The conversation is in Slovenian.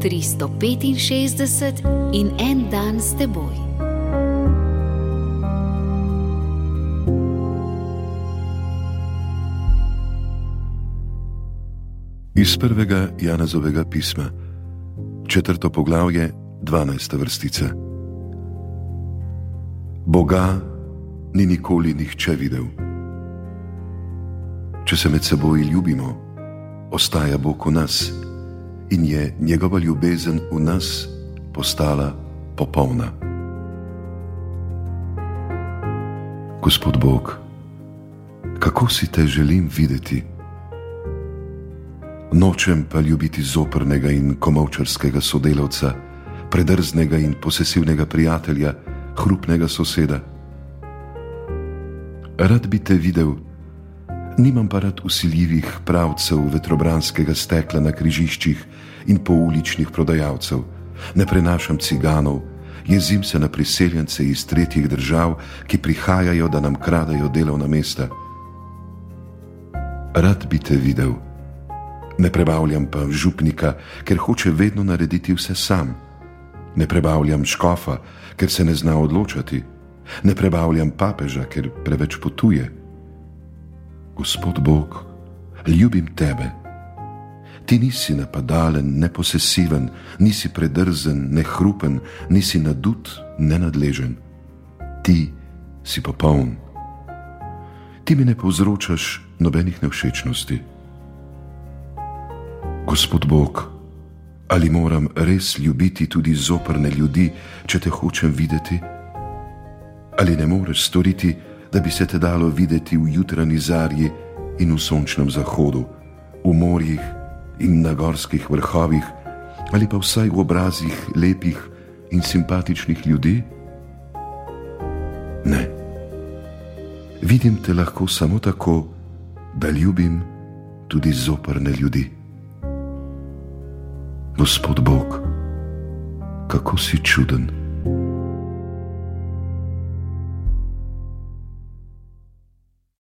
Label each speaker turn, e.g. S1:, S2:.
S1: 365 in en dan s teboj.
S2: Iz prvega Janezovega pisma, četrto poglavje, dvanajsta vrstica. Boga ni nikoli nihče videl. Če se med seboj ljubimo, ostaja Bog v nas in je njegova ljubezen v nas postala popolna. Gospod Bog, kako si te želim videti? Nočem pa ljubiti zoprnega in komovčarskega sodelavca, predrznega in posesivnega prijatelja, hrupnega soseda. Rad bi te videl, nimam pa rad usiljivih pravcev vetrobranskega stekla na križiščih in pouličnih prodajalcev, ne prenašam ciganov, jezim se na priseljence iz tretjih držav, ki prihajajo, da nam kradejo delovna mesta. Rad bi te videl, ne prebavljam pa župnika, ker hoče vedno narediti vse sam. Ne prebavljam škofa, ker se ne zna odločati, ne prebavljam papeža, ker preveč potuje. Gospod Bog, ljubim tebe. Ti nisi napadalen, neposesiven, nisi predrzen, nehrupen, nisi nadut, nenadležen. Ti si popoln. Ti mi ne povzročaš nobenih nevšečnosti. Gospod Bog, ali moram res ljubiti tudi zoprne ljudi, če te hočem videti? Ali ne moreš storiti, da bi se te dalo videti v jutranji zarji in v sončnem zahodu, v morjih in na gorskih vrhovih, ali pa vsaj v obrazih lepih in simpatičnih ljudi? Ne. Vidim te lahko samo tako, da ljubim tudi zoprne ljudi. Gospod Bog, kako si čuden.